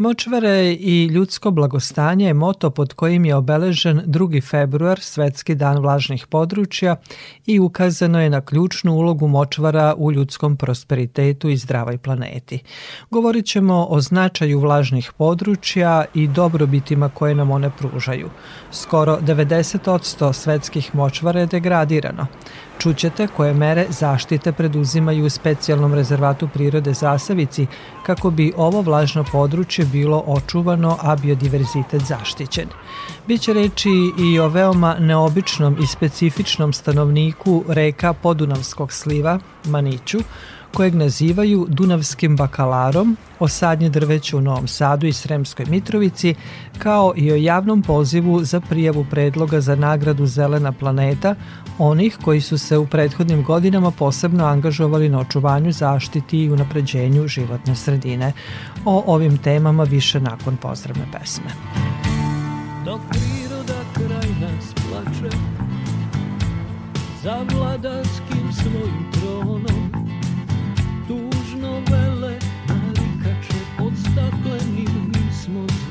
Močvare i ljudsko blagostanje je moto pod kojim je obeležen 2. februar, Svetski dan vlažnih područja i ukazano je na ključnu ulogu močvara u ljudskom prosperitetu i zdravoj planeti. Govorit ćemo o značaju vlažnih područja i dobrobitima koje nam one pružaju. Skoro 90% svetskih močvara je degradirano. Čućete koje mere zaštite preduzimaju u specijalnom rezervatu prirode Zasavici kako bi ovo vlažno područje bilo očuvano, a biodiverzitet zaštićen. Biće reči i o veoma neobičnom i specifičnom stanovniku reka Podunavskog sliva, Maniću, kojeg nazivaju Dunavskim bakalarom, o sadnje drveća u Novom Sadu i Sremskoj Mitrovici, kao i o javnom pozivu za prijavu predloga za nagradu Zelena planeta onih koji su se u prethodnim godinama posebno angažovali na očuvanju, zaštiti i unapređenju životne sredine. O ovim temama više nakon pozdravne pesme. Dok priroda kraj nas plače za vladarskim svojim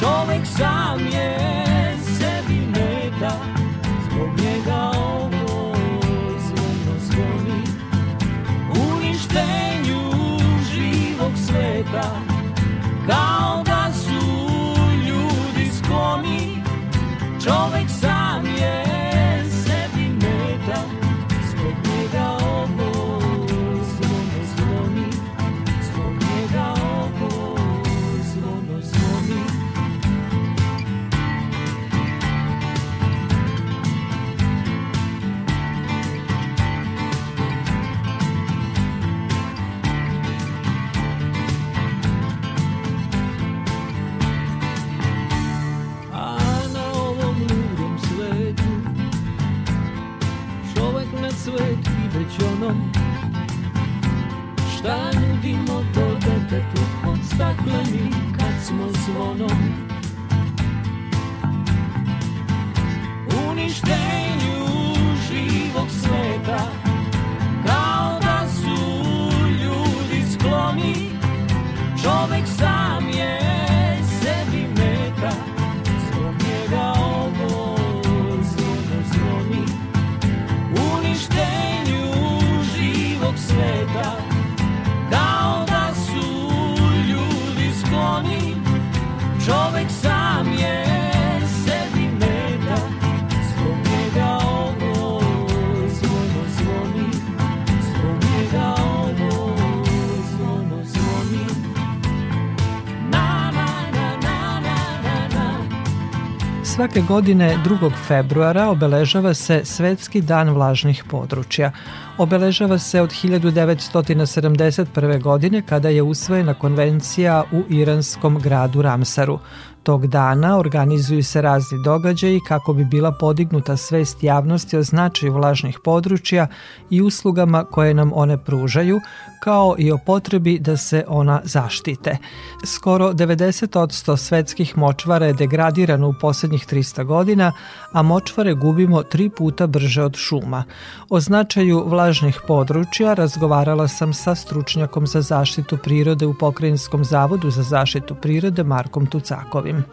Čovek sam je sebi meta Zbog njega sveta Kao da su ljudi skloni. Čovek sam stakleni kad smo zvonom. Uništenju Svake godine 2. februara obeležava se Svetski dan vlažnih područja. Obeležava se od 1971. godine kada je usvojena konvencija u iranskom gradu Ramsaru. Tog dana organizuju se razni događaji kako bi bila podignuta svest javnosti o značaju vlažnih područja i uslugama koje nam one pružaju, kao i o potrebi da se ona zaštite. Skoro 90% svetskih močvara je degradirano u poslednjih 300 godina, a močvare gubimo tri puta brže od šuma. O značaju vlažnih područja razgovarala sam sa stručnjakom za zaštitu prirode u Pokrajinskom zavodu za zaštitu prirode Markom Tucakovim.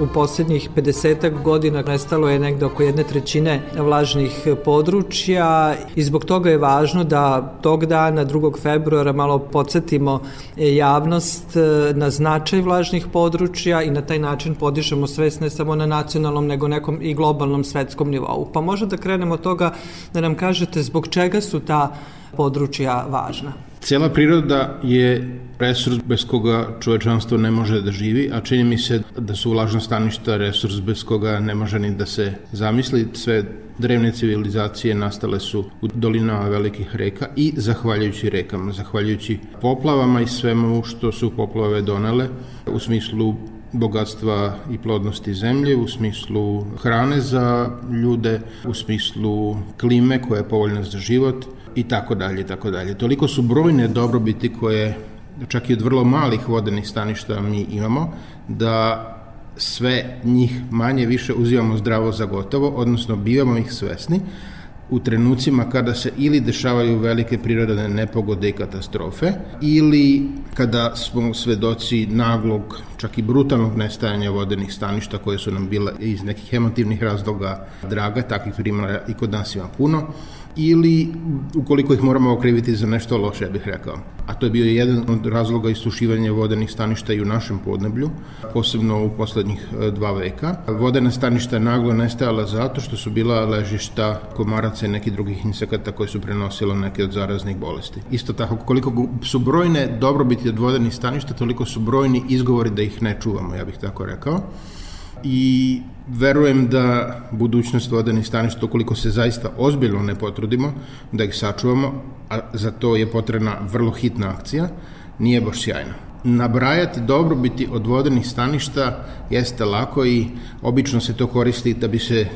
U posljednjih 50 godina nestalo je negde oko jedne trećine vlažnih područja i zbog toga je važno da tog dana 2. februara malo podsjetimo javnost na značaj vlažnih područja i na taj način podižemo svest ne samo na nacionalnom nego nekom i globalnom svetskom nivou. Pa može da krenemo od toga da nam kažete zbog čega su ta područja važna? Cela priroda je resurs bez koga čovečanstvo ne može da živi, a čini mi se da su vlažna staništa resurs bez koga ne može ni da se zamisli. Sve drevne civilizacije nastale su u dolinama velikih reka i zahvaljujući rekama, zahvaljujući poplavama i svemu što su poplave donele u smislu bogatstva i plodnosti zemlje, u smislu hrane za ljude, u smislu klime koja je povoljna za život i tako dalje, tako dalje. Toliko su brojne dobrobiti koje čak i od vrlo malih vodenih staništa mi imamo, da sve njih manje više uzimamo zdravo za gotovo, odnosno bivamo ih svesni u trenucima kada se ili dešavaju velike prirodne nepogode i katastrofe ili kada smo svedoci naglog, čak i brutalnog nestajanja vodenih staništa koje su nam bile iz nekih emotivnih razloga draga, takvih primjera i kod nas ima puno ili ukoliko ih moramo okriviti za nešto loše, ja bih rekao. A to je bio jedan od razloga isušivanja vodenih staništa i u našem podneblju, posebno u poslednjih e, dva veka. Vodena staništa naglo nestajala zato što su bila ležišta komaraca i nekih drugih insekata koje su prenosilo neke od zaraznih bolesti. Isto tako, koliko su brojne dobrobiti od vodenih staništa, toliko su brojni izgovori da ih ne čuvamo, ja bih tako rekao i verujem da budućnost vodenih staništa, ukoliko se zaista ozbiljno ne potrudimo, da ih sačuvamo, a za to je potrebna vrlo hitna akcija, nije baš sjajna. Nabrajati dobrobiti od vodenih staništa jeste lako i obično se to koristi da bi se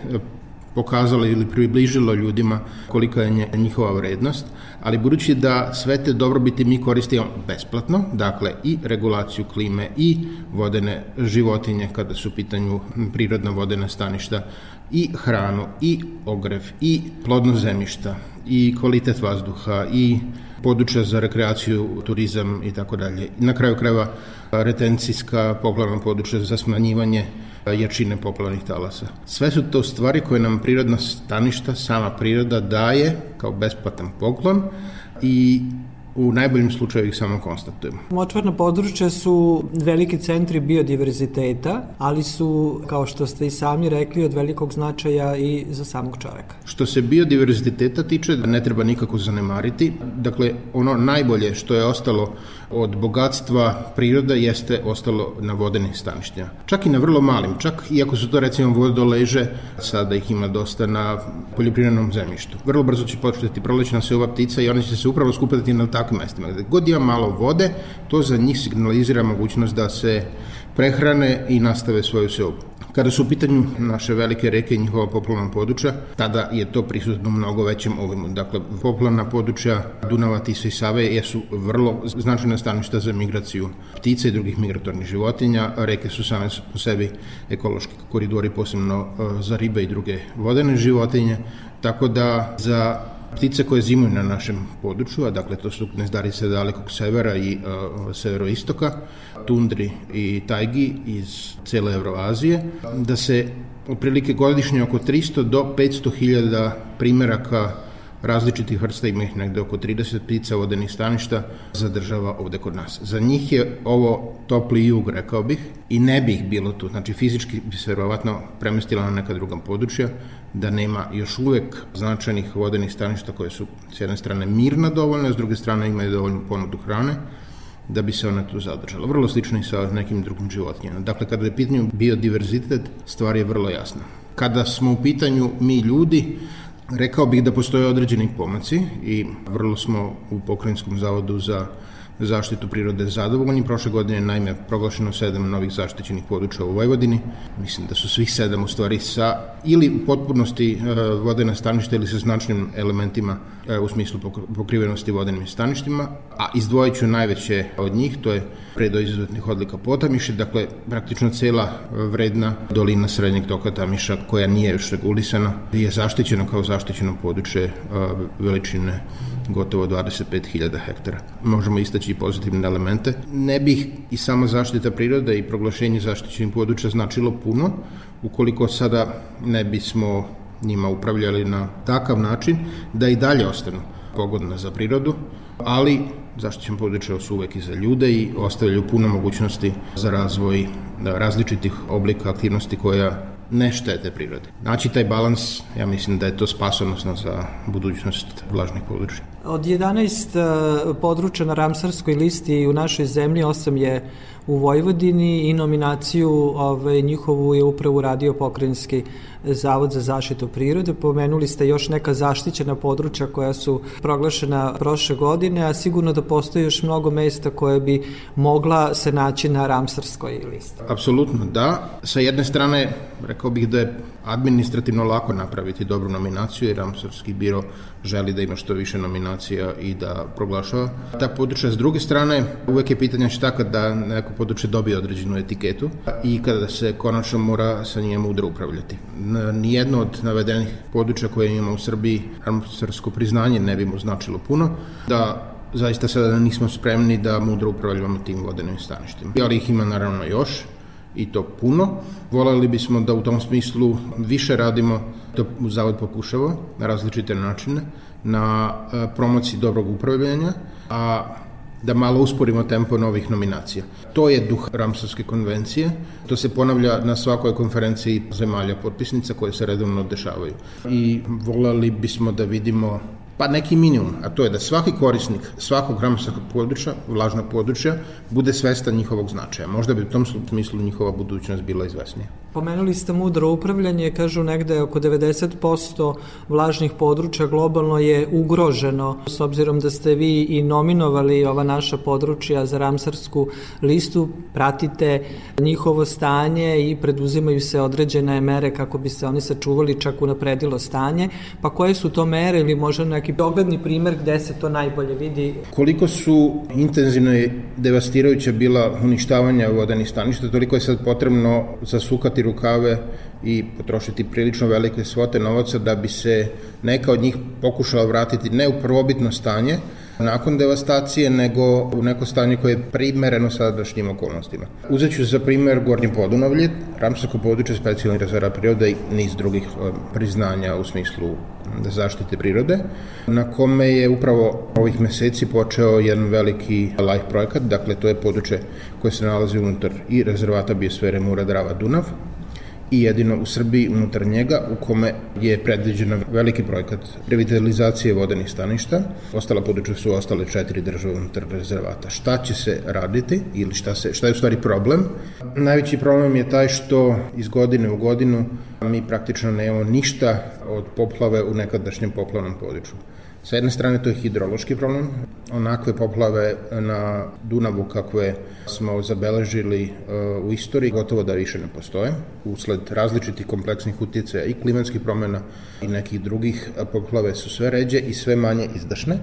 pokazalo ili približilo ljudima kolika je njihova vrednost, ali budući da sve te dobrobiti mi koristimo besplatno, dakle i regulaciju klime i vodene životinje kada su u pitanju prirodna vodena staništa i hranu i ogrev i plodno zemljišta i kvalitet vazduha i područja za rekreaciju, turizam i tako dalje. Na kraju krajeva retencijska poplavna područja za smanjivanje jačine poplavnih talasa. Sve su to stvari koje nam prirodna staništa, sama priroda daje kao besplatan poklon i u najboljim slučaju ih samo konstatujemo. Močvarna područja su veliki centri biodiverziteta, ali su, kao što ste i sami rekli, od velikog značaja i za samog čoveka. Što se biodiverziteta tiče, ne treba nikako zanemariti. Dakle, ono najbolje što je ostalo od bogatstva priroda jeste ostalo na vodenih staništima. Čak i na vrlo malim, čak iako su to recimo vodoleže, sada ih ima dosta na poljoprivrednom zemljištu. Vrlo brzo će početi prolećna se ova ptica i oni će se upravo skupati na takvim mestima. Gde god ima malo vode, to za njih signalizira mogućnost da se prehrane i nastave svoju seobu. Kada su u pitanju naše velike reke i njihova poplavna područja, tada je to prisutno mnogo većem ovimu. Dakle, poplavna područja Dunava, Tisa i Save jesu vrlo značajna staništa za migraciju ptica i drugih migratornih životinja. Reke su same po sebi ekološki koridori, posebno e, za ribe i druge vodene životinje, tako da za Ptice koje zimuju na našem području, a dakle to su gnezdarice dalekog severa i uh, severoistoka, tundri i tajgi iz cele Evroazije, da se otprilike godišnje oko 300 do 500 hiljada primeraka različitih vrsta, ima ih negde oko 30 ptica vodenih staništa, zadržava ovde kod nas. Za njih je ovo topli jug, rekao bih, i ne bi ih bilo tu. Znači, fizički bi se verovatno premestila na neka druga područja, da nema još uvek značajnih vodenih staništa koje su s jedne strane mirna dovoljno, s druge strane imaju dovoljnu ponudu hrane, da bi se ona tu zadržala. Vrlo slično i sa nekim drugim životinjama. Dakle, kada je pitanju biodiverzitet, stvar je vrlo jasna. Kada smo u pitanju mi ljudi, Rekao bih da postoje određeni pomaci i vrlo smo u Pokrajinskom zavodu za zaštitu prirode zadovoljni. Prošle godine naime proglašeno sedam novih zaštićenih područja u Vojvodini. Mislim da su svih sedam u stvari sa ili u potpunosti e, vodena staništa ili sa značnim elementima e, u smislu pokrivenosti vodenim staništima, a izdvojit ću najveće od njih, to je predo izuzetnih odlika Potamiše, dakle praktično cela vredna dolina srednjeg toka Tamiša koja nije još regulisana je zaštićena kao zaštićeno područje e, veličine gotovo 25.000 hektara. Možemo istaći i pozitivne elemente. Ne bih i sama zaštita prirode i proglašenje zaštićenih područja značilo puno ukoliko sada ne bismo njima upravljali na takav način da i dalje ostanu pogodna za prirodu, ali zaštićen područja su uvek i za ljude i ostavljaju puno mogućnosti za razvoj različitih oblika aktivnosti koja ne štete prirode. Znači taj balans, ja mislim da je to spasonosno za budućnost vlažnih područja. Od 11 e, područja na Ramsarskoj listi u našoj zemlji, 8 je u Vojvodini i nominaciju ovaj, njihovu je upravo uradio pokrenjski Zavod za zaštitu prirode. Pomenuli ste još neka zaštićena područja koja su proglašena prošle godine, a sigurno da postoji još mnogo mesta koje bi mogla se naći na Ramsarskoj listi. Apsolutno da. Sa jedne strane, rekao bih da je administrativno lako napraviti dobru nominaciju i Ramsarski biro želi da ima što više nominacija i da proglašava ta područja. S druge strane, uvek je pitanje šta kada neko područje dobije određenu etiketu i kada se konačno mora sa njima mudro upravljati. Nijedno od navedenih područja koje imamo u Srbiji, Ramsarsko priznanje ne bi mu značilo puno, da zaista sada nismo spremni da mudro upravljamo tim vodenim staništima. Ali ih ima naravno još, i to puno. Voleli bismo da u tom smislu više radimo, to Zavod pokušava na različite načine, na e, promociji dobrog upravljanja, a da malo usporimo tempo novih nominacija. To je duh Ramsarske konvencije, to se ponavlja na svakoj konferenciji zemalja potpisnica koje se redovno dešavaju. I volali bismo da vidimo Pa neki minimum, a to je da svaki korisnik svakog hramasarskog područja, vlažnog područja, bude svestan njihovog značaja. Možda bi u tom smislu njihova budućnost bila izvesnija. Pomenuli ste mudro upravljanje, kažu negde oko 90% vlažnih područja globalno je ugroženo, s obzirom da ste vi i nominovali ova naša područja za Ramsarsku listu, pratite njihovo stanje i preduzimaju se određene mere kako bi se oni sačuvali, čak unapredilo stanje, pa koje su to mere ili možda neki dogledni primer gde se to najbolje vidi? Koliko su intenzivno i devastirajuća bila uništavanja vodenih staništa, toliko je sad potrebno zasukati rukave i potrošiti prilično velike svote novaca da bi se neka od njih pokušala vratiti ne u prvobitno stanje, nakon devastacije, nego u neko stanje koje je primereno sadašnjim okolnostima. Uzet ću za primer Gornji Podunavlje, Ramsako područje specijalnih rezerva prirode i niz drugih e, priznanja u smislu zaštite prirode, na kome je upravo ovih meseci počeo jedan veliki life projekat, dakle to je područje koje se nalazi unutar i rezervata biosfere Mura Drava Dunav, i jedino u Srbiji unutar njega u kome je predviđeno veliki projekat revitalizacije vodenih staništa. Ostala područja su ostale četiri države unutar rezervata. Šta će se raditi ili šta, se, šta je u stvari problem? Najveći problem je taj što iz godine u godinu mi praktično nemamo ništa od poplave u nekadašnjem poplavnom području. Sa jedne strane to je hidrološki problem, onakve poplave na Dunavu kakve smo zabeležili uh, u istoriji gotovo da više ne postoje, usled različitih kompleksnih utjecaja i klimatskih promena i nekih drugih poplave su sve ređe i sve manje izdašne.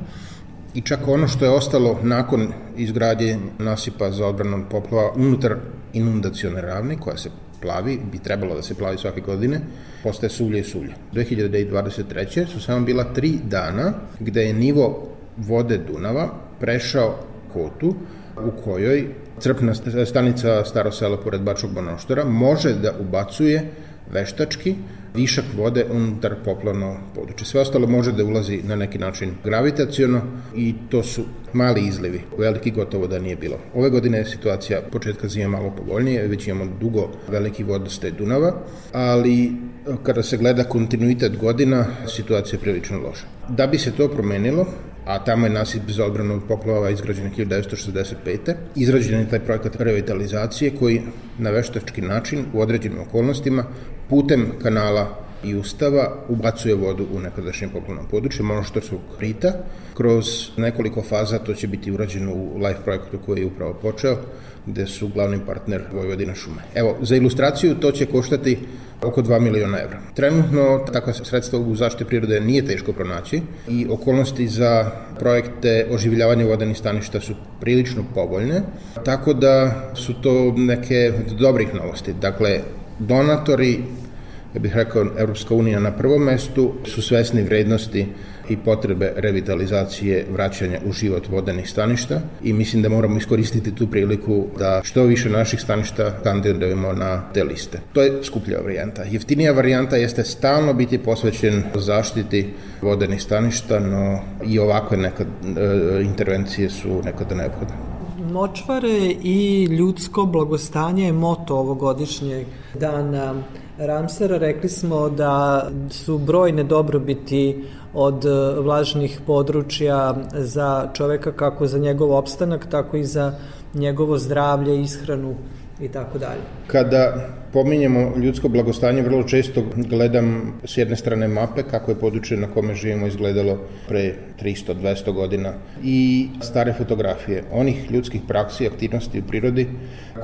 I čak ono što je ostalo nakon izgradnje nasipa za odbranom poplava unutar inundacione ravni, koja se plavi, bi trebalo da se plavi svake godine, postaje sulje i sulje. 2023. su samo bila tri dana gde je nivo vode Dunava prešao kotu u kojoj crpna stanica Staro selo pored Bačog Bonoštora može da ubacuje veštački višak vode unutar poplavno područje. Sve ostalo može da ulazi na neki način gravitacijono i to su mali izlivi, veliki gotovo da nije bilo. Ove godine je situacija početka zime malo povoljnije, već imamo dugo veliki vodostaj Dunava, ali kada se gleda kontinuitet godina, situacija je prilično loša. Da bi se to promenilo, a tamo je nasip za odbranu od poplava izgrađen 1965. Izrađen je taj projekat revitalizacije koji na veštački način u određenim okolnostima putem kanala i ustava ubacuje vodu u nekadašnje poplavno područje Monoštorskog rita. Kroz nekoliko faza to će biti urađeno u live projektu koji je upravo počeo, gde su glavni partner Vojvodina šume. Evo, za ilustraciju to će koštati oko 2 miliona evra. Trenutno takva sredstva u zaštite prirode nije teško pronaći i okolnosti za projekte oživljavanja vodenih staništa su prilično povoljne, tako da su to neke dobrih novosti. Dakle, donatori ja bih rekao, Evropska unija na prvom mestu, su svesni vrednosti i potrebe revitalizacije vraćanja u život vodenih staništa i mislim da moramo iskoristiti tu priliku da što više naših staništa kandidujemo na te liste. To je skuplja varijanta. Jeftinija varijanta jeste stalno biti posvećen zaštiti vodenih staništa, no i ovakve nekad, e, intervencije su nekada neophodne. Močvare i ljudsko blagostanje je moto ovogodišnjeg dana Ramsara rekli smo da su brojne dobrobiti od vlažnih područja za čoveka kako za njegov opstanak, tako i za njegovo zdravlje, ishranu i tako dalje. Kada pominjemo ljudsko blagostanje, vrlo često gledam s jedne strane mape kako je područje na kome živimo izgledalo pre 300-200 godina i stare fotografije onih ljudskih praksi i aktivnosti u prirodi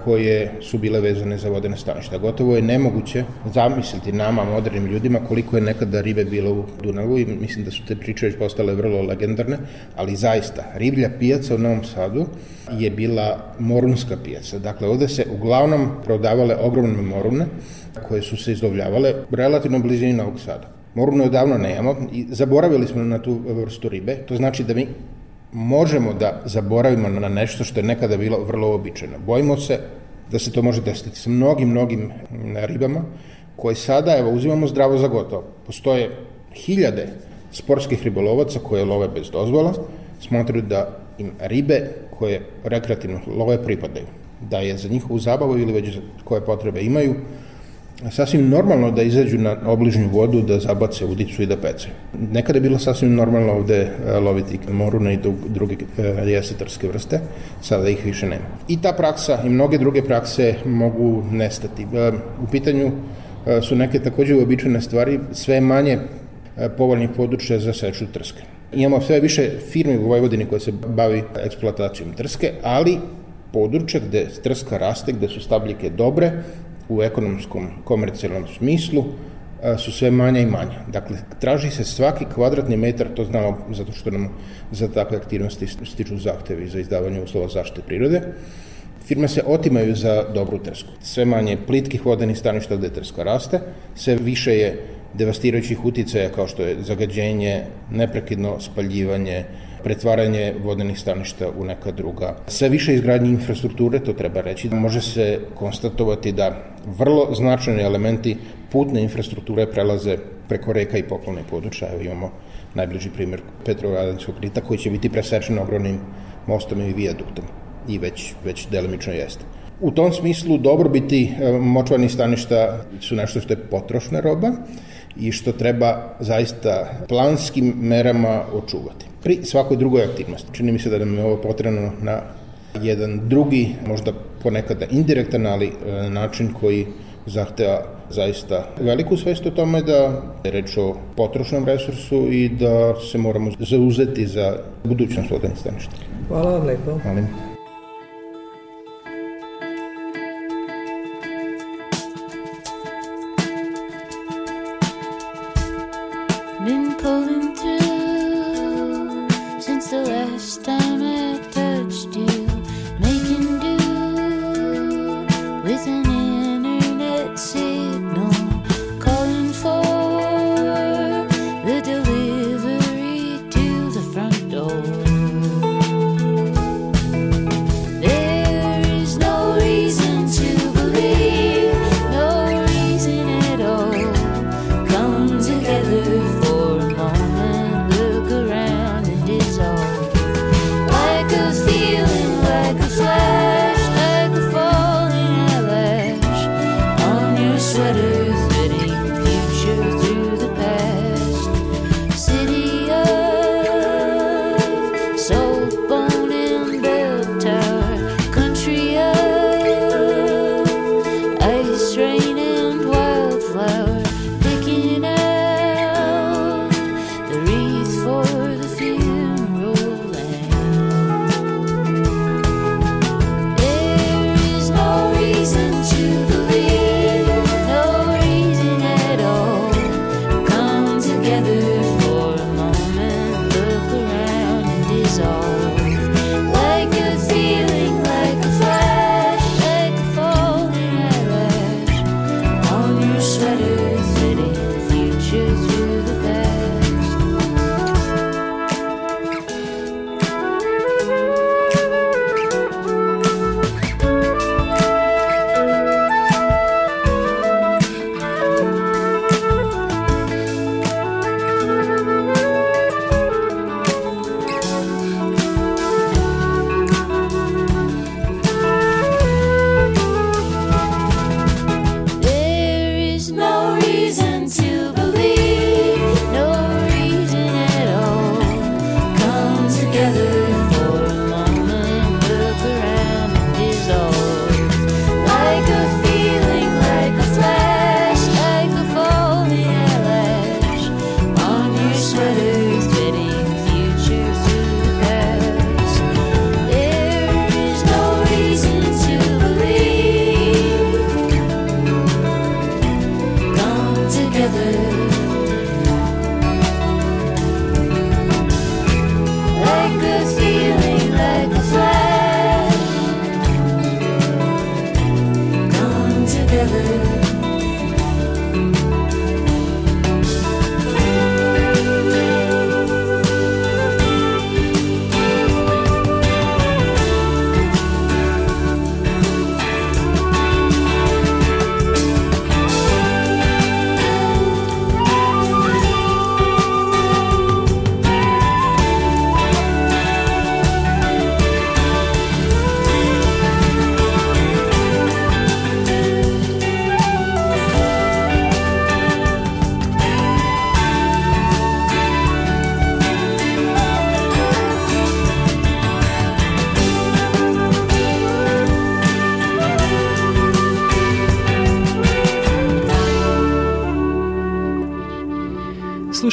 koje su bile vezane za vodene staništa. Gotovo je nemoguće zamisliti nama, modernim ljudima, koliko je nekada ribe bilo u Dunavu i mislim da su te priče već postale vrlo legendarne, ali zaista, riblja pijaca u Novom Sadu je bila morunska pijaca. Dakle, ovde se uglavnom prodavale ogromne morune koje su se izlovljavale relativno blizini Novog Sada. Morunu odavno nemamo i zaboravili smo na tu vrstu ribe. To znači da mi možemo da zaboravimo na nešto što je nekada bilo vrlo običajno. Bojimo se da se to može desiti sa mnogim, mnogim ribama koje sada, evo, uzimamo zdravo za gotovo. Postoje hiljade sportskih ribolovaca koje love bez dozvola, smatruju da im ribe koje rekreativno love pripadaju, da je za njihovu zabavu ili već koje potrebe imaju, sasvim normalno da izađu na obližnju vodu, da zabace udicu i da pecaju. Nekada je bilo sasvim normalno ovde e, loviti morune i druge e, jesetarske vrste, sada ih više nema. I ta praksa i mnoge druge prakse mogu nestati. E, u pitanju su neke takođe uobičajene stvari, sve manje povoljnih područja za seču trske. Imamo sve više firmi u Vojvodini koje se bavi eksploatacijom trske, ali područja gde trska raste, gde su stabljike dobre, u ekonomskom, komercijalnom smislu, su sve manja i manja. Dakle, traži se svaki kvadratni metar, to znamo zato što nam za takve aktivnosti stiču zahtevi za izdavanje uslova zaštite prirode. Firme se otimaju za dobru trsku. Sve manje plitkih vodenih staništa gde trska raste, sve više je devastirajućih uticaja kao što je zagađenje, neprekidno spaljivanje, pretvaranje vodenih staništa u neka druga. Sve više izgradnje infrastrukture, to treba reći, može se konstatovati da vrlo značajni elementi putne infrastrukture prelaze preko reka i poplovne područja. Evo imamo najbliži primjer Petrovaradinskog rita koji će biti presečen ogromnim mostom i vijaduktom i već, već delimično jeste. U tom smislu e, močvarnih staništa su nešto što je potrošna roba i što treba zaista planskim merama očuvati. Pri svakoj drugoj aktivnosti. Čini mi se da nam je ovo potrebno na jedan drugi, možda ponekada indirektan, ali e, način koji zahteva zaista veliku svest o tome da je reč o potrošnom resursu i da se moramo zauzeti za budućnost vodenih staništa. Hvala vam lepo. Hvala.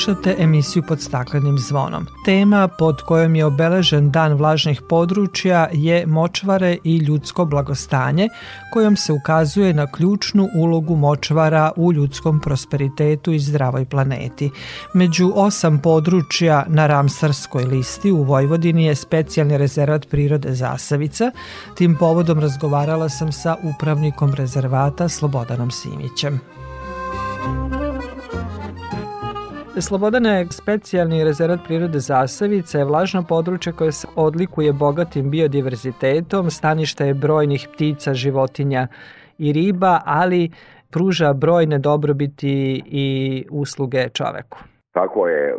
Slušate emisiju pod staklenim zvonom. Tema pod kojom je obeležen dan vlažnih područja je močvare i ljudsko blagostanje, kojom se ukazuje na ključnu ulogu močvara u ljudskom prosperitetu i zdravoj planeti. Među osam područja na Ramsarskoj listi u Vojvodini je specijalni rezervat prirode Zasavica. Tim povodom razgovarala sam sa upravnikom rezervata Slobodanom Simićem. Slobodana je specijalni rezervat prirode Zasavica je vlažno područje koje se odlikuje bogatim biodiverzitetom, stanište je brojnih ptica, životinja i riba, ali pruža brojne dobrobiti i usluge čoveku. Tako je.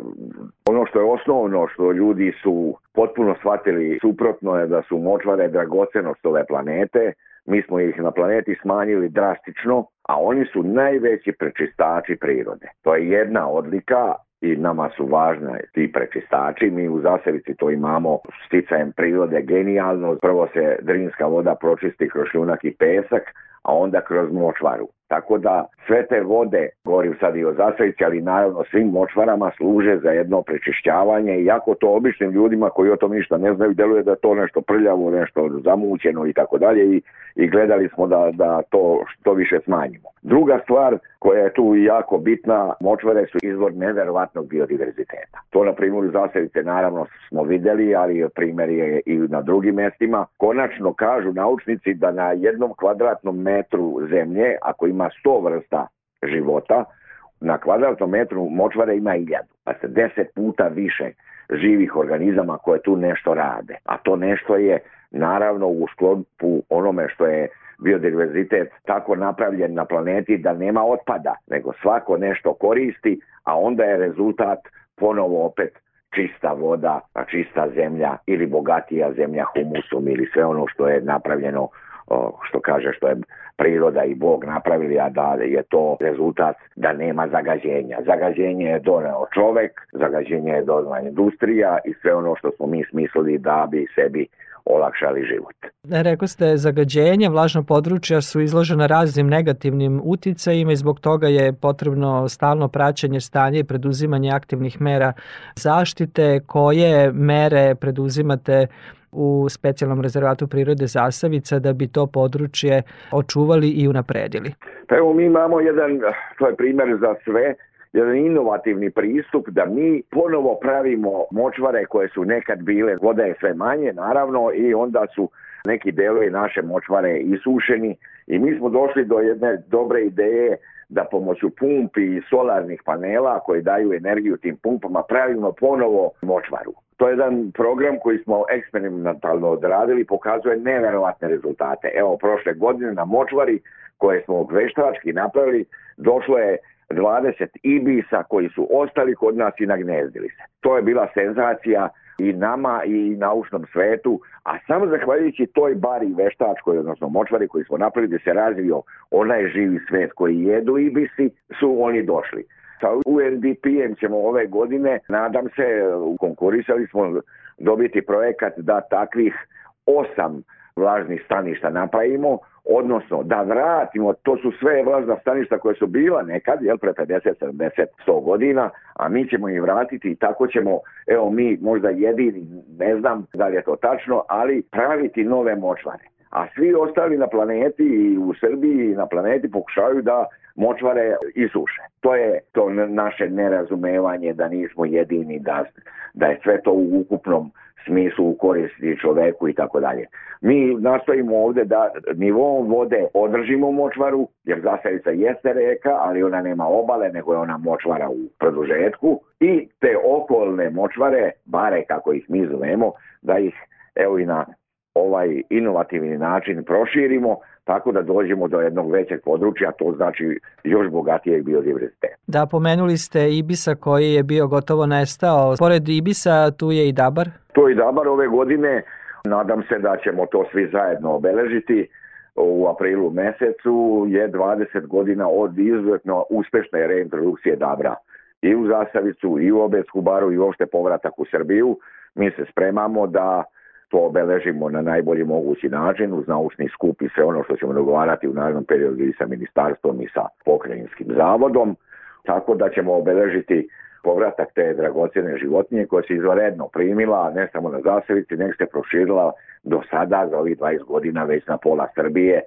Ono što je osnovno što ljudi su potpuno shvatili suprotno je da su močvare dragocenost ove planete. Mi smo ih na planeti smanjili drastično, a oni su najveći prečistači prirode. To je jedna odlika i nama su važne ti prečistači. Mi u Zasevici to imamo sticajem prirode genijalno. Prvo se drinska voda pročisti kroz šljunak i pesak, a onda kroz močvaru. Tako da sve te vode, govorim sad i o Zasavici, ali naravno svim močvarama služe za jedno prečišćavanje, iako to običnim ljudima koji o tom ništa ne znaju, deluje da to nešto prljavo, nešto zamućeno i tako dalje i, gledali smo da, da to što više smanjimo. Druga stvar koja je tu jako bitna, močvare su izvor neverovatnog biodiverziteta. To na primjer u Zasavice naravno smo videli, ali primjer je i na drugim mestima. Konačno kažu naučnici da na jednom kvadratnom metru zemlje, ako ima 100 vrsta života, na kvadratnom metru močvare ima iljadu, pa se deset puta više živih organizama koje tu nešto rade. A to nešto je naravno u sklopu onome što je biodiverzitet tako napravljen na planeti da nema otpada, nego svako nešto koristi, a onda je rezultat ponovo opet čista voda, čista zemlja ili bogatija zemlja humusom ili sve ono što je napravljeno što kaže što je priroda i Bog napravili, a da je to rezultat da nema zagađenja. Zagađenje je doneo čovek, zagađenje je donela industrija i sve ono što smo mi smislili da bi sebi olakšali život. Rekao ste, zagađenje, vlažna područja su izložena raznim negativnim uticajima i zbog toga je potrebno stalno praćenje stanja i preduzimanje aktivnih mera zaštite. Koje mere preduzimate u specijalnom rezervatu prirode Zasavica da bi to područje očuvali i unapredili? Pa evo mi imamo jedan, to je primer za sve, jedan inovativni pristup da mi ponovo pravimo močvare koje su nekad bile, voda je sve manje naravno i onda su neki delovi naše močvare isušeni i mi smo došli do jedne dobre ideje da pomoću pumpi i solarnih panela koji daju energiju tim pumpama pravimo ponovo močvaru. To je jedan program koji smo eksperimentalno odradili, pokazuje neverovatne rezultate. Evo, prošle godine na močvari koje smo veštački napravili, došlo je 20 ibisa koji su ostali kod nas i nagnezdili se. To je bila senzacija i nama i naučnom svetu, a samo zahvaljujući toj bari veštačkoj, odnosno močvari koji smo napravili da se razvio onaj živi svet koji jedu ibisi, su oni došli. Sa UNDP-em ćemo ove godine, nadam se, konkurisali smo dobiti projekat da takvih osam vlažnih staništa napravimo, odnosno da vratimo, to su sve vlažna staništa koje su bila nekad, jel, pre 50, 70, 100 godina, a mi ćemo ih vratiti i tako ćemo, evo mi možda jedini, ne znam da li je to tačno, ali praviti nove močvare. A svi ostali na planeti i u Srbiji i na planeti pokušavaju da močvare isuše. To je to naše nerazumevanje da nismo jedini, da, da je sve to u ukupnom smislu u koristi čoveku i tako dalje. Mi nastojimo ovde da nivom vode održimo močvaru, jer Zasavica jeste reka, ali ona nema obale, nego je ona močvara u produžetku i te okolne močvare, bare kako ih mi zovemo, da ih evo i na ovaj inovativni način proširimo, tako da dođemo do jednog većeg područja, to znači još bogatijeg biodiverziteta. Da, pomenuli ste Ibisa koji je bio gotovo nestao. Pored Ibisa tu je i Dabar? To je i Dabar ove godine. Nadam se da ćemo to svi zajedno obeležiti. U aprilu mesecu je 20 godina od izuzetno uspešne reintrodukcije Dabra i u Zasavicu, i u Obetsku baru, i uopšte povratak u Srbiju. Mi se spremamo da to obeležimo na najbolji mogući način uz naučni skup i sve ono što ćemo dogovarati u narednom periodu i sa ministarstvom i sa pokrajinskim zavodom, tako da ćemo obeležiti povratak te dragocjene životinje koja se izvanredno primila, ne samo na Zasevici, nek se proširila do sada za ovih 20 godina već na pola Srbije.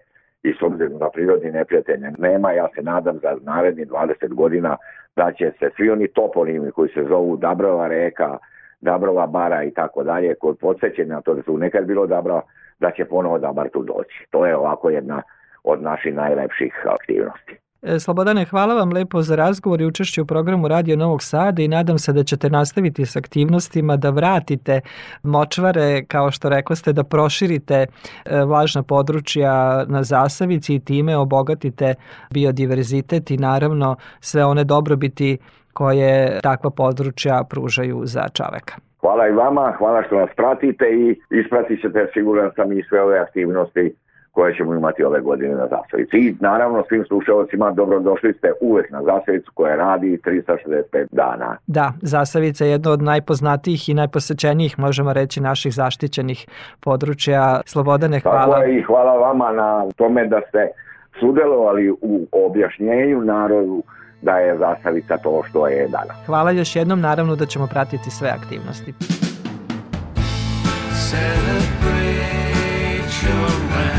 I s obzirom da prirodni neprijatelja nema, ja se nadam za naredni 20 godina da će se svi oni toponimi koji se zovu Dabrova reka, Dabrova bara i tako dalje, koji podsjeće na to da su nekad bilo Dabro, da će ponovo Dabar tu doći. To je ovako jedna od naših najlepših aktivnosti. E, Slobodane, hvala vam lepo za razgovor i učešće u programu Radio Novog Sada i nadam se da ćete nastaviti s aktivnostima, da vratite močvare, kao što rekoste, da proširite e, vlažna područja na Zasavici i time obogatite biodiverzitet i naravno sve one dobrobiti koje takva područja pružaju za čoveka. Hvala i vama, hvala što nas pratite i ispratit ćete siguran sam i sve ove aktivnosti koje ćemo imati ove godine na Zasavici. I naravno svim slušalcima dobrodošli ste uvek na Zasavicu koja radi 365 dana. Da, Zasavica je jedno od najpoznatijih i najposećenijih, možemo reći, naših zaštićenih područja. Slobodane, hvala. Tako je i hvala vama na tome da ste sudelovali u objašnjenju narodu da je Zasavica to što je danas. Hvala još jednom, naravno da ćemo pratiti sve aktivnosti. Celebrate your random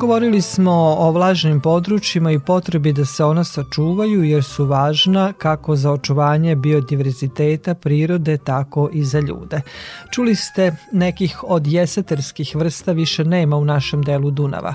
Govorili smo o vlažnim područjima i potrebi da se ona sačuvaju jer su važna kako za očuvanje biodiverziteta prirode, tako i za ljude. Čuli ste nekih od jeseterskih vrsta više nema u našem delu Dunava,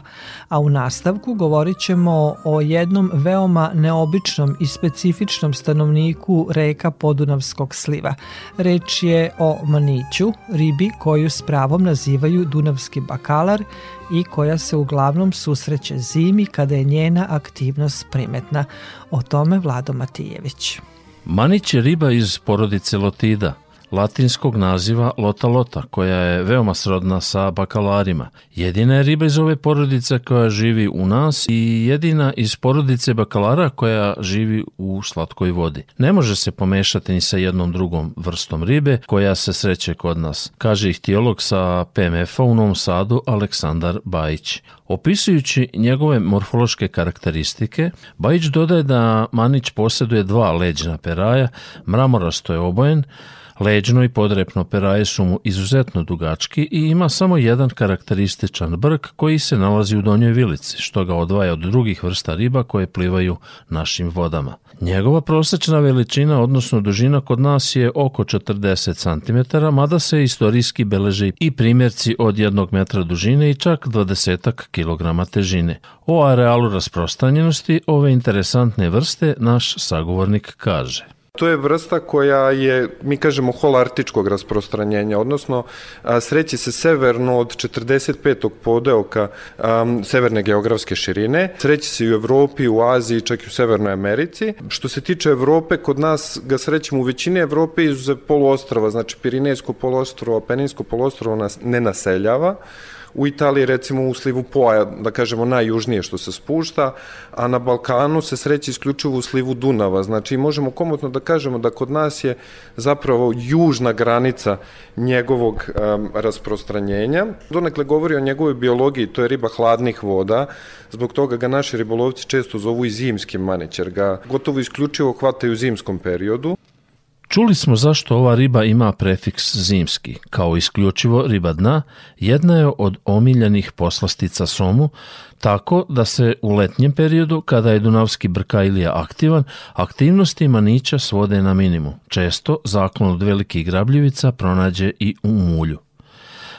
a u nastavku govorit ćemo o jednom veoma neobičnom i specifičnom stanovniku reka Podunavskog sliva. Reč je o maniću, ribi koju s pravom nazivaju dunavski bakalar i koja se uglavnom susreće zimi kada je njena aktivnost primetna. O tome Vlado Matijević. Manić je riba iz porodice lotida. Latinskog naziva lota lota, koja je veoma srodna sa bakalarima. Jedina je riba iz ove porodice koja živi u nas i jedina iz porodice bakalara koja živi u slatkoj vodi. Ne može se pomešati ni sa jednom drugom vrstom ribe koja se sreće kod nas, kaže ihtiolog sa PMF-a u Novom Sadu Aleksandar Bajić. Opisujući njegove morfološke karakteristike, Bajić dodaje da Manić posjeduje dva leđna peraja, mramorasto je obojen, Leđno i podrepno peraje su mu izuzetno dugački i ima samo jedan karakterističan brk koji se nalazi u donjoj vilici, što ga odvaja od drugih vrsta riba koje plivaju našim vodama. Njegova prosečna veličina, odnosno dužina kod nas je oko 40 cm, mada se istorijski beleže i primjerci od jednog metra dužine i čak 20 kg težine. O arealu rasprostranjenosti ove interesantne vrste naš sagovornik kaže. To je vrsta koja je, mi kažemo, holartičkog rasprostranjenja, odnosno sreći se severno od 45. podeoka um, severne geografske širine, sreći se i u Evropi, u Aziji, čak i u Severnoj Americi. Što se tiče Evrope, kod nas ga srećemo u većini Evrope izuze poluostrova, znači Pirinejsko poluostrovo, Peninsko poluostrovo nas ne naseljava, U Italiji recimo u slivu Poja, da kažemo najjužnije što se spušta, a na Balkanu se sreće isključivo u slivu Dunava. Znači možemo komotno da kažemo da kod nas je zapravo južna granica njegovog um, rasprostranjenja. Donekle govori o njegovoj biologiji, to je riba hladnih voda, zbog toga ga naši ribolovci često zovu i zimskim manić, jer ga gotovo isključivo hvataju u zimskom periodu. Čuli smo zašto ova riba ima prefiks zimski. Kao isključivo riba dna, jedna je od omiljenih poslastica somu, tako da se u letnjem periodu, kada je Dunavski brkajlija aktivan, aktivnosti manića svode na minimum. Često zaklon od velikih grabljivica pronađe i u mulju.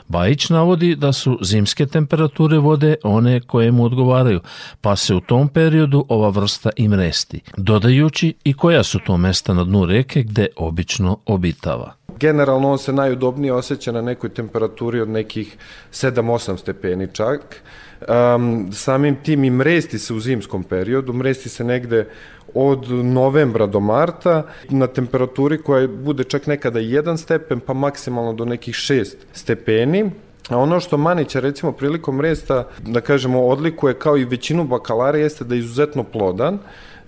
Bajić navodi da su zimske temperature vode one koje mu odgovaraju, pa se u tom periodu ova vrsta im resti, dodajući i koja su to mesta na dnu reke gde obično obitava. Generalno on se najudobnije osjeća na nekoj temperaturi od nekih 7-8 stepeni čak. Um, samim tim i mresti se u zimskom periodu, mresti se negde od novembra do marta na temperaturi koja bude čak nekada 1 stepen pa maksimalno do nekih 6 stepeni. A ono što Manića recimo prilikom resta, da kažemo, odlikuje kao i većinu bakalara jeste da je izuzetno plodan,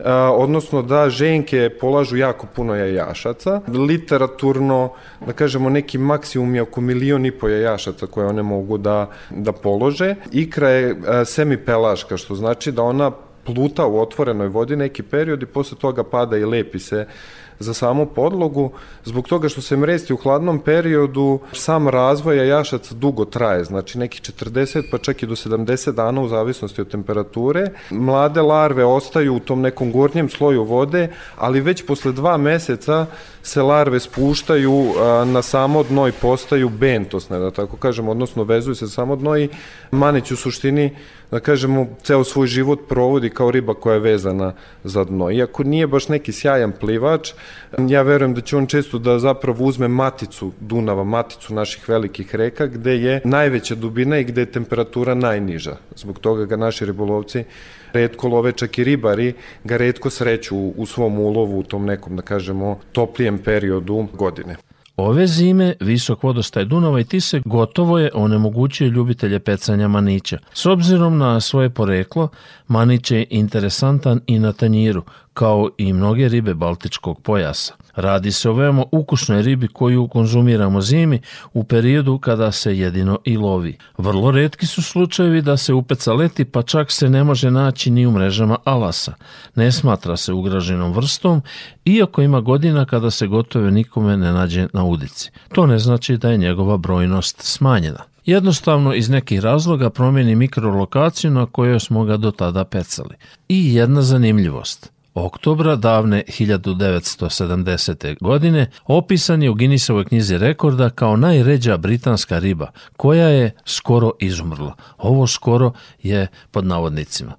a, odnosno da ženke polažu jako puno jajašaca. Literaturno, da kažemo, neki maksimum je oko milion i po jajašaca koje one mogu da, da polože. Ikra je semipelaška, što znači da ona pluta u otvorenoj vodi neki period i posle toga pada i lepi se za samu podlogu, zbog toga što se mresti u hladnom periodu, sam razvoj jajašaca dugo traje, znači neki 40 pa čak i do 70 dana u zavisnosti od temperature. Mlade larve ostaju u tom nekom gornjem sloju vode, ali već posle dva meseca se larve spuštaju na samo dno i postaju bentosne, da tako kažem, odnosno vezuju se samo dno i manić u suštini da kažemo, ceo svoj život provodi kao riba koja je vezana za dno. Iako nije baš neki sjajan plivač, ja verujem da će on često da zapravo uzme maticu Dunava, maticu naših velikih reka, gde je najveća dubina i gde je temperatura najniža. Zbog toga ga naši ribolovci redko love, čak i ribari ga redko sreću u svom ulovu u tom nekom, da kažemo, toplijem periodu godine. Ove zime visok vodostaj Dunava i Tise gotovo je onemogućio ljubitelje pecanja manića. S obzirom na svoje poreklo, manić je interesantan i na tanjiru, kao i mnoge ribe Baltičkog pojasa. Radi se o veoma ukusnoj ribi koju konzumiramo zimi u periodu kada se jedino i lovi. Vrlo redki su slučajevi da se upeca leti pa čak se ne može naći ni u mrežama alasa. Ne smatra se ugraženom vrstom, iako ima godina kada se gotove nikome ne nađe na udici. To ne znači da je njegova brojnost smanjena. Jednostavno iz nekih razloga promijeni mikrolokaciju na kojoj smo ga do tada pecali. I jedna zanimljivost – oktobra davne 1970. godine opisan je u Guinnessovoj knjizi rekorda kao najređa britanska riba, koja je skoro izumrla. Ovo skoro je pod navodnicima.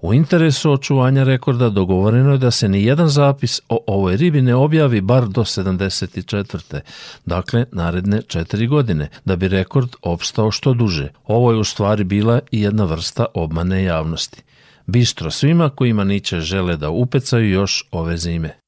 U interesu očuvanja rekorda dogovoreno je da se ni jedan zapis o ovoj ribi ne objavi bar do 74. Dakle, naredne četiri godine, da bi rekord opstao što duže. Ovo je u stvari bila i jedna vrsta obmane javnosti bistro svima kojima niće žele da upecaju još ove zime.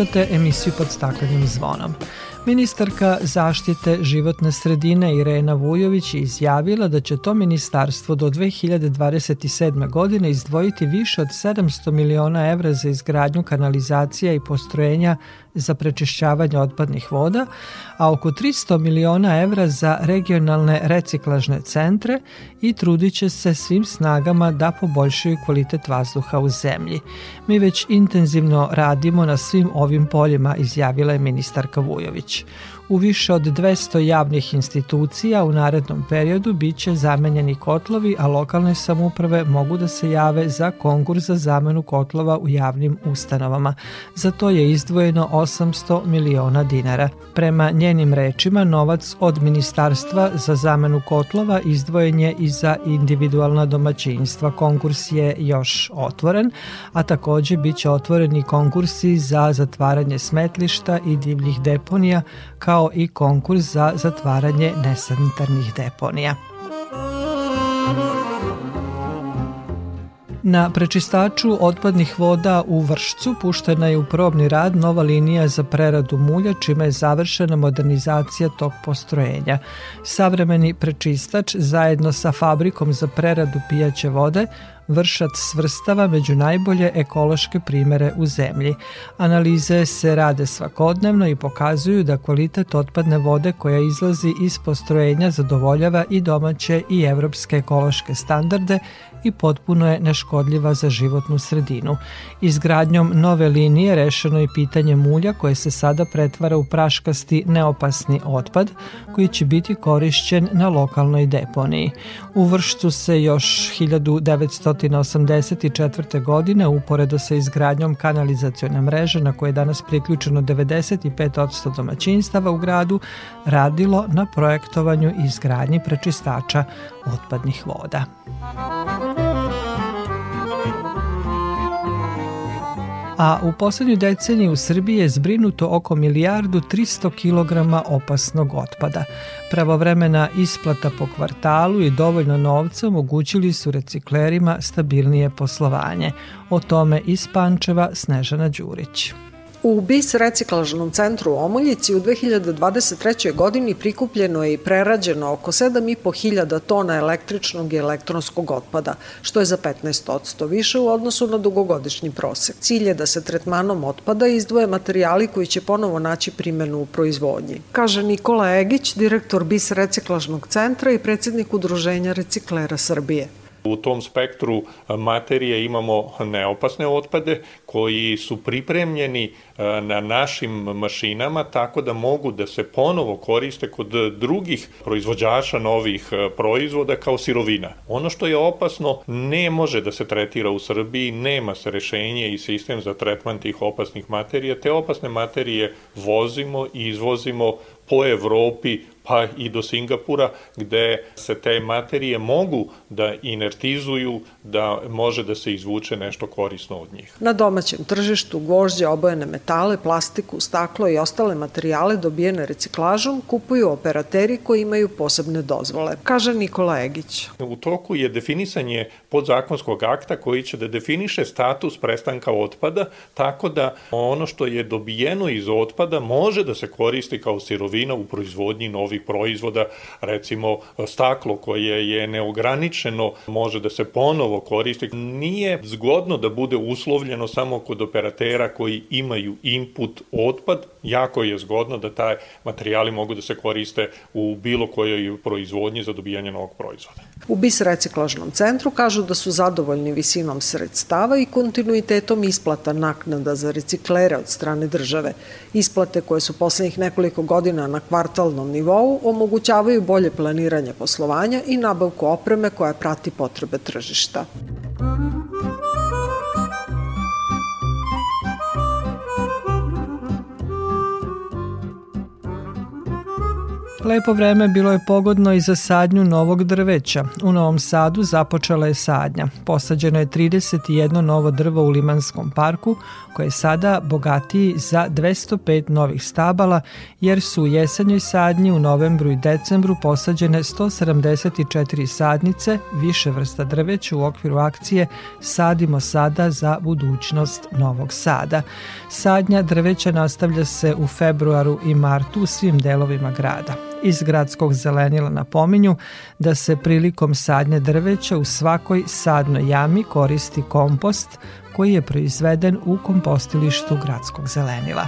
Slušate emisiju pod staklenim zvonom. Ministarka zaštite životne sredine Irena Vujović je izjavila da će to ministarstvo do 2027. godine izdvojiti više od 700 miliona evra za izgradnju kanalizacija i postrojenja za prečišćavanje otpadnih voda, a oko 300 miliona evra za regionalne reciklažne centre i trudit će se svim snagama da poboljšaju kvalitet vazduha u zemlji. Mi već intenzivno radimo na svim ovim poljima, izjavila je ministarka Vujović. U više od 200 javnih institucija u narednom periodu biće zamenjeni kotlovi, a lokalne samuprave mogu da se jave za konkurs za zamenu kotlova u javnim ustanovama. Za to je izdvojeno 800 miliona dinara. Prema njenim rečima, novac od Ministarstva za zamenu kotlova izdvojen je i za individualna domaćinstva. Konkurs je još otvoren, a takođe biće otvoreni konkursi za zatvaranje smetlišta i divljih deponija kao i konkurs za zatvaranje nesanitarnih deponija. Na prečistaču otpadnih voda u Vršcu puštena je u probni rad nova linija za preradu mulja, čime je završena modernizacija tog postrojenja. Savremeni prečistač zajedno sa fabrikom za preradu pijaće vode Vršac svrstava među najbolje ekološke primere u zemlji. Analize se rade svakodnevno i pokazuju da kvalitet otpadne vode koja izlazi iz postrojenja zadovoljava i domaće i evropske ekološke standarde i potpuno je neškodljiva za životnu sredinu. Izgradnjom nove linije rešeno je pitanje mulja koje se sada pretvara u praškasti neopasni otpad koji će biti korišćen na lokalnoj deponiji. U Vršcu se još 1984. godine uporedo sa izgradnjom kanalizacione mreže na koje je danas priključeno 95% domaćinstava u gradu radilo na projektovanju i izgradnji prečistača otpadnih voda. A u poslednjoj deceniji u Srbiji je zbrinuto oko milijardu 300 kg opasnog otpada. Pravovremena isplata po kvartalu i dovoljno novca omogućili su reciklerima stabilnije poslovanje. O tome iz Pančeva Snežana Đurić. U BIS reciklažnom centru u Omoljici u 2023. godini prikupljeno je i prerađeno oko 7.500 tona električnog i elektronskog otpada, što je za 15% više u odnosu na dugogodišnji prosek. Cilj je da se tretmanom otpada izdvoje materijali koji će ponovo naći primenu u proizvodnji. Kaže Nikola Egić, direktor BIS reciklažnog centra i predsednik Udruženja reciklera Srbije. U tom spektru materije imamo neopasne otpade koji su pripremljeni e, na našim mašinama tako da mogu da se ponovo koriste kod drugih proizvođača novih e, proizvoda kao sirovina. Ono što je opasno ne može da se tretira u Srbiji, nema se rešenje i sistem za tretman tih opasnih materija. Te opasne materije vozimo i izvozimo po Evropi pa i do Singapura gde se te materije mogu da inertizuju, da može da se izvuče nešto korisno od njih. Na domaćem tržištu gvožđe, obojene metale, plastiku, staklo i ostale materijale dobijene reciklažom kupuju operateri koji imaju posebne dozvole, kaže Nikola Egić. U toku je definisanje podzakonskog akta koji će da definiše status prestanka otpada, tako da ono što je dobijeno iz otpada može da se koristi kao sirovina u proizvodnji novih proizvoda, recimo staklo koje je neograničeno može da se ponovo koristi. Nije zgodno da bude uslovljeno samo kod operatera koji imaju input otpad, jako je zgodno da taj materijali mogu da se koriste u bilo kojoj proizvodnji za dobijanje novog proizvoda. U BIS reciklažnom centru kažu da su zadovoljni visinom sredstava i kontinuitetom isplata naknada za reciklere od strane države. Isplate koje su poslednjih nekoliko godina na kvartalnom nivou omogućavaju bolje planiranje poslovanja i nabavku opreme koja prati potrebe tržišta. Lepo vreme bilo je pogodno i za sadnju novog drveća. U Novom Sadu započela je sadnja. Posađeno je 31 novo drvo u Limanskom parku, koje je sada bogatiji za 205 novih stabala, jer su u jesenjoj sadnji u novembru i decembru posađene 174 sadnice, više vrsta drveća u okviru akcije Sadimo sada za budućnost Novog Sada. Sadnja drveća nastavlja se u februaru i martu u svim delovima grada iz gradskog zelenila napominju da se prilikom sadnje drveća u svakoj sadnoj jami koristi kompost koji je proizveden u kompostilištu gradskog zelenila.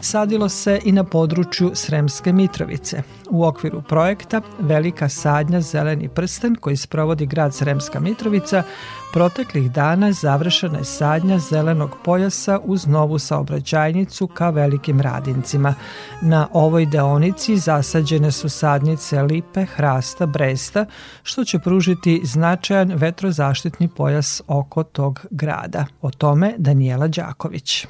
Sadilo se i na području Sremske Mitrovice. U okviru projekta Velika sadnja Zeleni prsten koji sprovodi grad Sremska Mitrovica, proteklih dana završena je sadnja zelenog pojasa uz novu saobraćajnicu ka velikim radincima. Na ovoj deonici zasađene su sadnice lipe, hrasta, bresta, što će pružiti značajan vetrozaštitni pojas oko tog grada. O tome Danijela Đaković.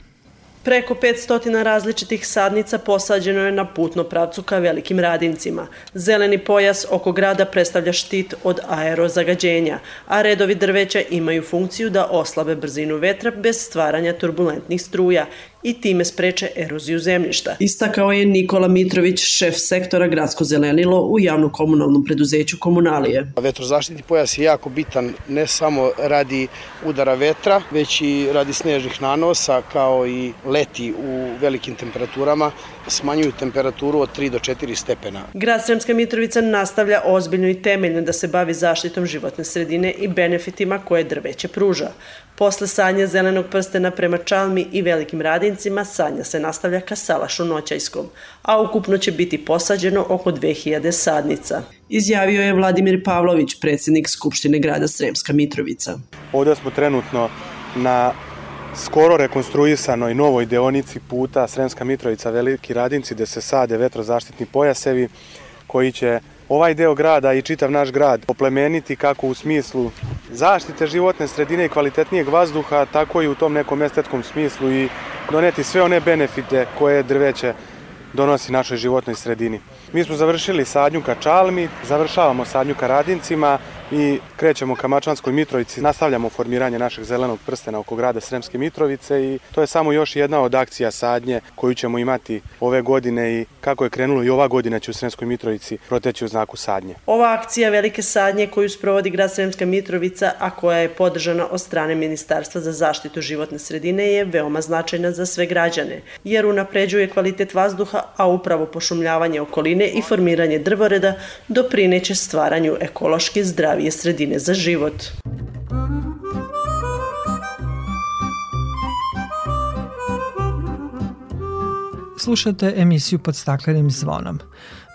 Preko 500 različitih sadnica posađeno je na putno pravcu ka velikim radincima. Zeleni pojas oko grada predstavlja štit od aerozagađenja, a redovi drveća imaju funkciju da oslabe brzinu vetra bez stvaranja turbulentnih struja i time spreče eroziju zemljišta. Istakao je Nikola Mitrović, šef sektora Gradsko zelenilo u javnom komunalnom preduzeću Komunalije. Vetrozaštitni pojas je jako bitan ne samo radi udara vetra, već i radi snežnih nanosa kao i leti u velikim temperaturama smanjuju temperaturu od 3 do 4 stepena. Grad Sremska Mitrovica nastavlja ozbiljno i temeljno da se bavi zaštitom životne sredine i benefitima koje drveće pruža. Posle sanja zelenog prstena prema Čalmi i velikim radincima, sanja se nastavlja ka Salašu Noćajskom, a ukupno će biti posađeno oko 2000 sadnica. Izjavio je Vladimir Pavlović, predsednik Skupštine grada Sremska Mitrovica. Ovde smo trenutno na skoro rekonstruisanoj novoj deonici puta Sremska Mitrovica Veliki Radinci gde se sade vetrozaštitni pojasevi koji će ovaj deo grada i čitav naš grad oplemeniti kako u smislu zaštite životne sredine i kvalitetnijeg vazduha, tako i u tom nekom estetskom smislu i doneti sve one benefite koje drveće donosi našoj životnoj sredini. Mi smo završili sadnju ka Čalmi, završavamo sadnju ka Radincima, i krećemo ka Mačanskoj Mitrovici, nastavljamo formiranje našeg zelenog prstena oko grada Sremske Mitrovice i to je samo još jedna od akcija sadnje koju ćemo imati ove godine i kako je krenulo i ova godina će u Sremskoj Mitrovici proteći u znaku sadnje. Ova akcija velike sadnje koju sprovodi grad Sremska Mitrovica, a koja je podržana od strane Ministarstva za zaštitu životne sredine je veoma značajna za sve građane, jer unapređuje kvalitet vazduha, a upravo pošumljavanje okoline i formiranje drvoreda doprineće stvaranju ekološki zdravije sredine za život. Slušate emisiju pod staklenim zvonom.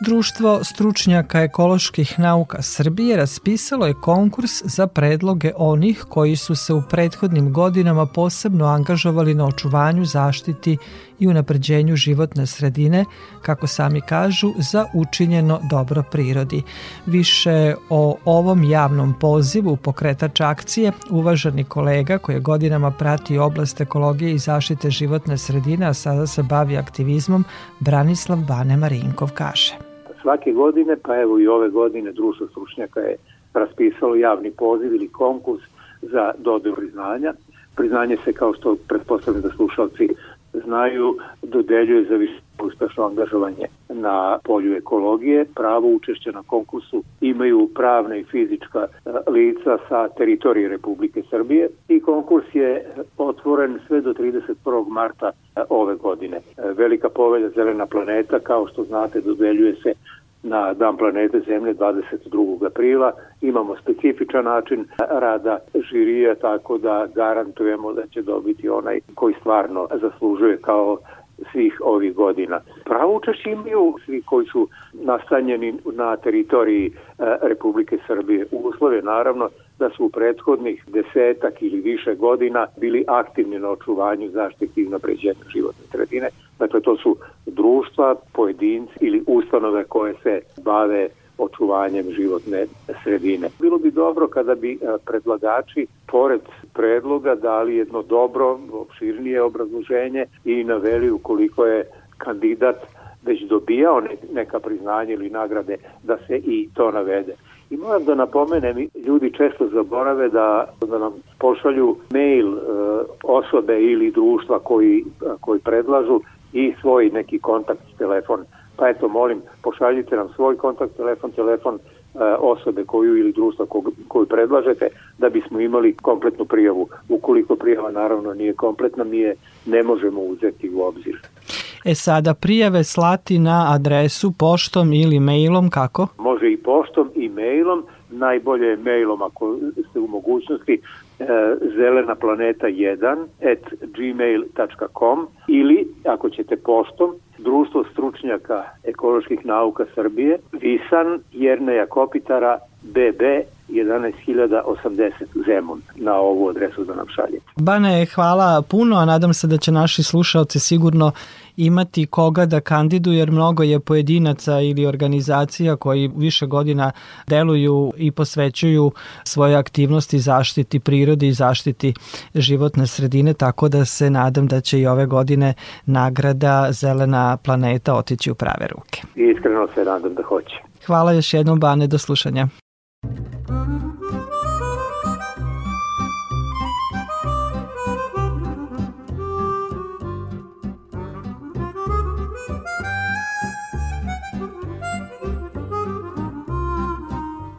Društvo stručnjaka ekoloških nauka Srbije raspisalo je konkurs za predloge onih koji su se u prethodnim godinama posebno angažovali na očuvanju, zaštiti i unapređenju životne sredine, kako sami kažu, za učinjeno dobro prirodi. Više o ovom javnom pozivu pokretač akcije, uvaženi kolega koji je godinama prati oblast ekologije i zaštite životne sredine, a sada se bavi aktivizmom, Branislav Bane Marinkov kaže svake godine, pa evo i ove godine društvo stručnjaka je raspisalo javni poziv ili konkurs za dodelu priznanja. Priznanje se, kao što pretpostavljam da slušalci znaju, dodeljuje za više uspešno angažovanje na polju ekologije. Pravo učešća na konkursu imaju pravne i fizička e, lica sa teritorije Republike Srbije i konkurs je otvoren sve do 31. marta e, ove godine. E, velika povelja Zelena planeta, kao što znate, dodeljuje se na Dan planete Zemlje 22. aprila. Imamo specifičan način rada žirija, tako da garantujemo da će dobiti onaj koji stvarno zaslužuje kao svih ovih godina. Pravo učešće imaju svi koji su nastanjeni na teritoriji e, Republike Srbije. Uslove naravno da su u prethodnih desetak ili više godina bili aktivni na očuvanju zaštiti i napređenju životne sredine. Dakle, to su društva, pojedinci ili ustanove koje se bave očuvanjem životne sredine. Bilo bi dobro kada bi e, predlagači pored predloga dali jedno dobro, opširnije obrazloženje i naveli ukoliko je kandidat već dobijao neka priznanja ili nagrade da se i to navede. I moram da napomenem, ljudi često zaborave da, da nam pošalju mail e, osobe ili društva koji, koji predlažu i svoj neki kontakt telefon Pa eto, molim, pošaljite nam svoj kontakt, telefon, telefon e, osobe koju ili društva koju predlažete da bismo imali kompletnu prijavu. Ukoliko prijava naravno nije kompletna, mi je ne možemo uzeti u obzir. E sada, prijave slati na adresu poštom ili mailom, kako? Može i poštom i mailom, najbolje je mailom ako ste u mogućnosti e, zelena planeta 1 at gmail.com ili ako ćete poštom Društvo stručnjaka ekoloških nauka Srbije, Visan Jerneja Kopitara, BB 11.080 Zemun na ovu adresu da nam šaljete. Bane, hvala puno, a nadam se da će naši slušalci sigurno imati koga da kandiduju, jer mnogo je pojedinaca ili organizacija koji više godina deluju i posvećuju svoje aktivnosti zaštiti prirode i zaštiti životne sredine, tako da se nadam da će i ove godine nagrada Zelena planeta otići u prave ruke. Iskreno se nadam da hoće. Hvala još jednom, Bane, do slušanja.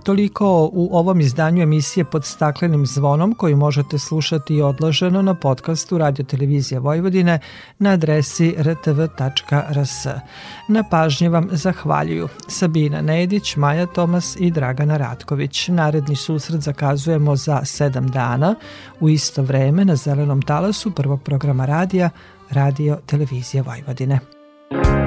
Toliko u ovom izdanju emisije pod staklenim zvonom koju možete slušati i odloženo na podcastu Radio Televizija Vojvodine na adresi rtv.rs. Na pažnje vam zahvaljuju Sabina Nedić, Maja Tomas i Dragana Ratković. Naredni susret zakazujemo za sedam dana u isto vreme na zelenom talasu prvog programa radija Radio Televizija Vojvodine. Yo, lemonade,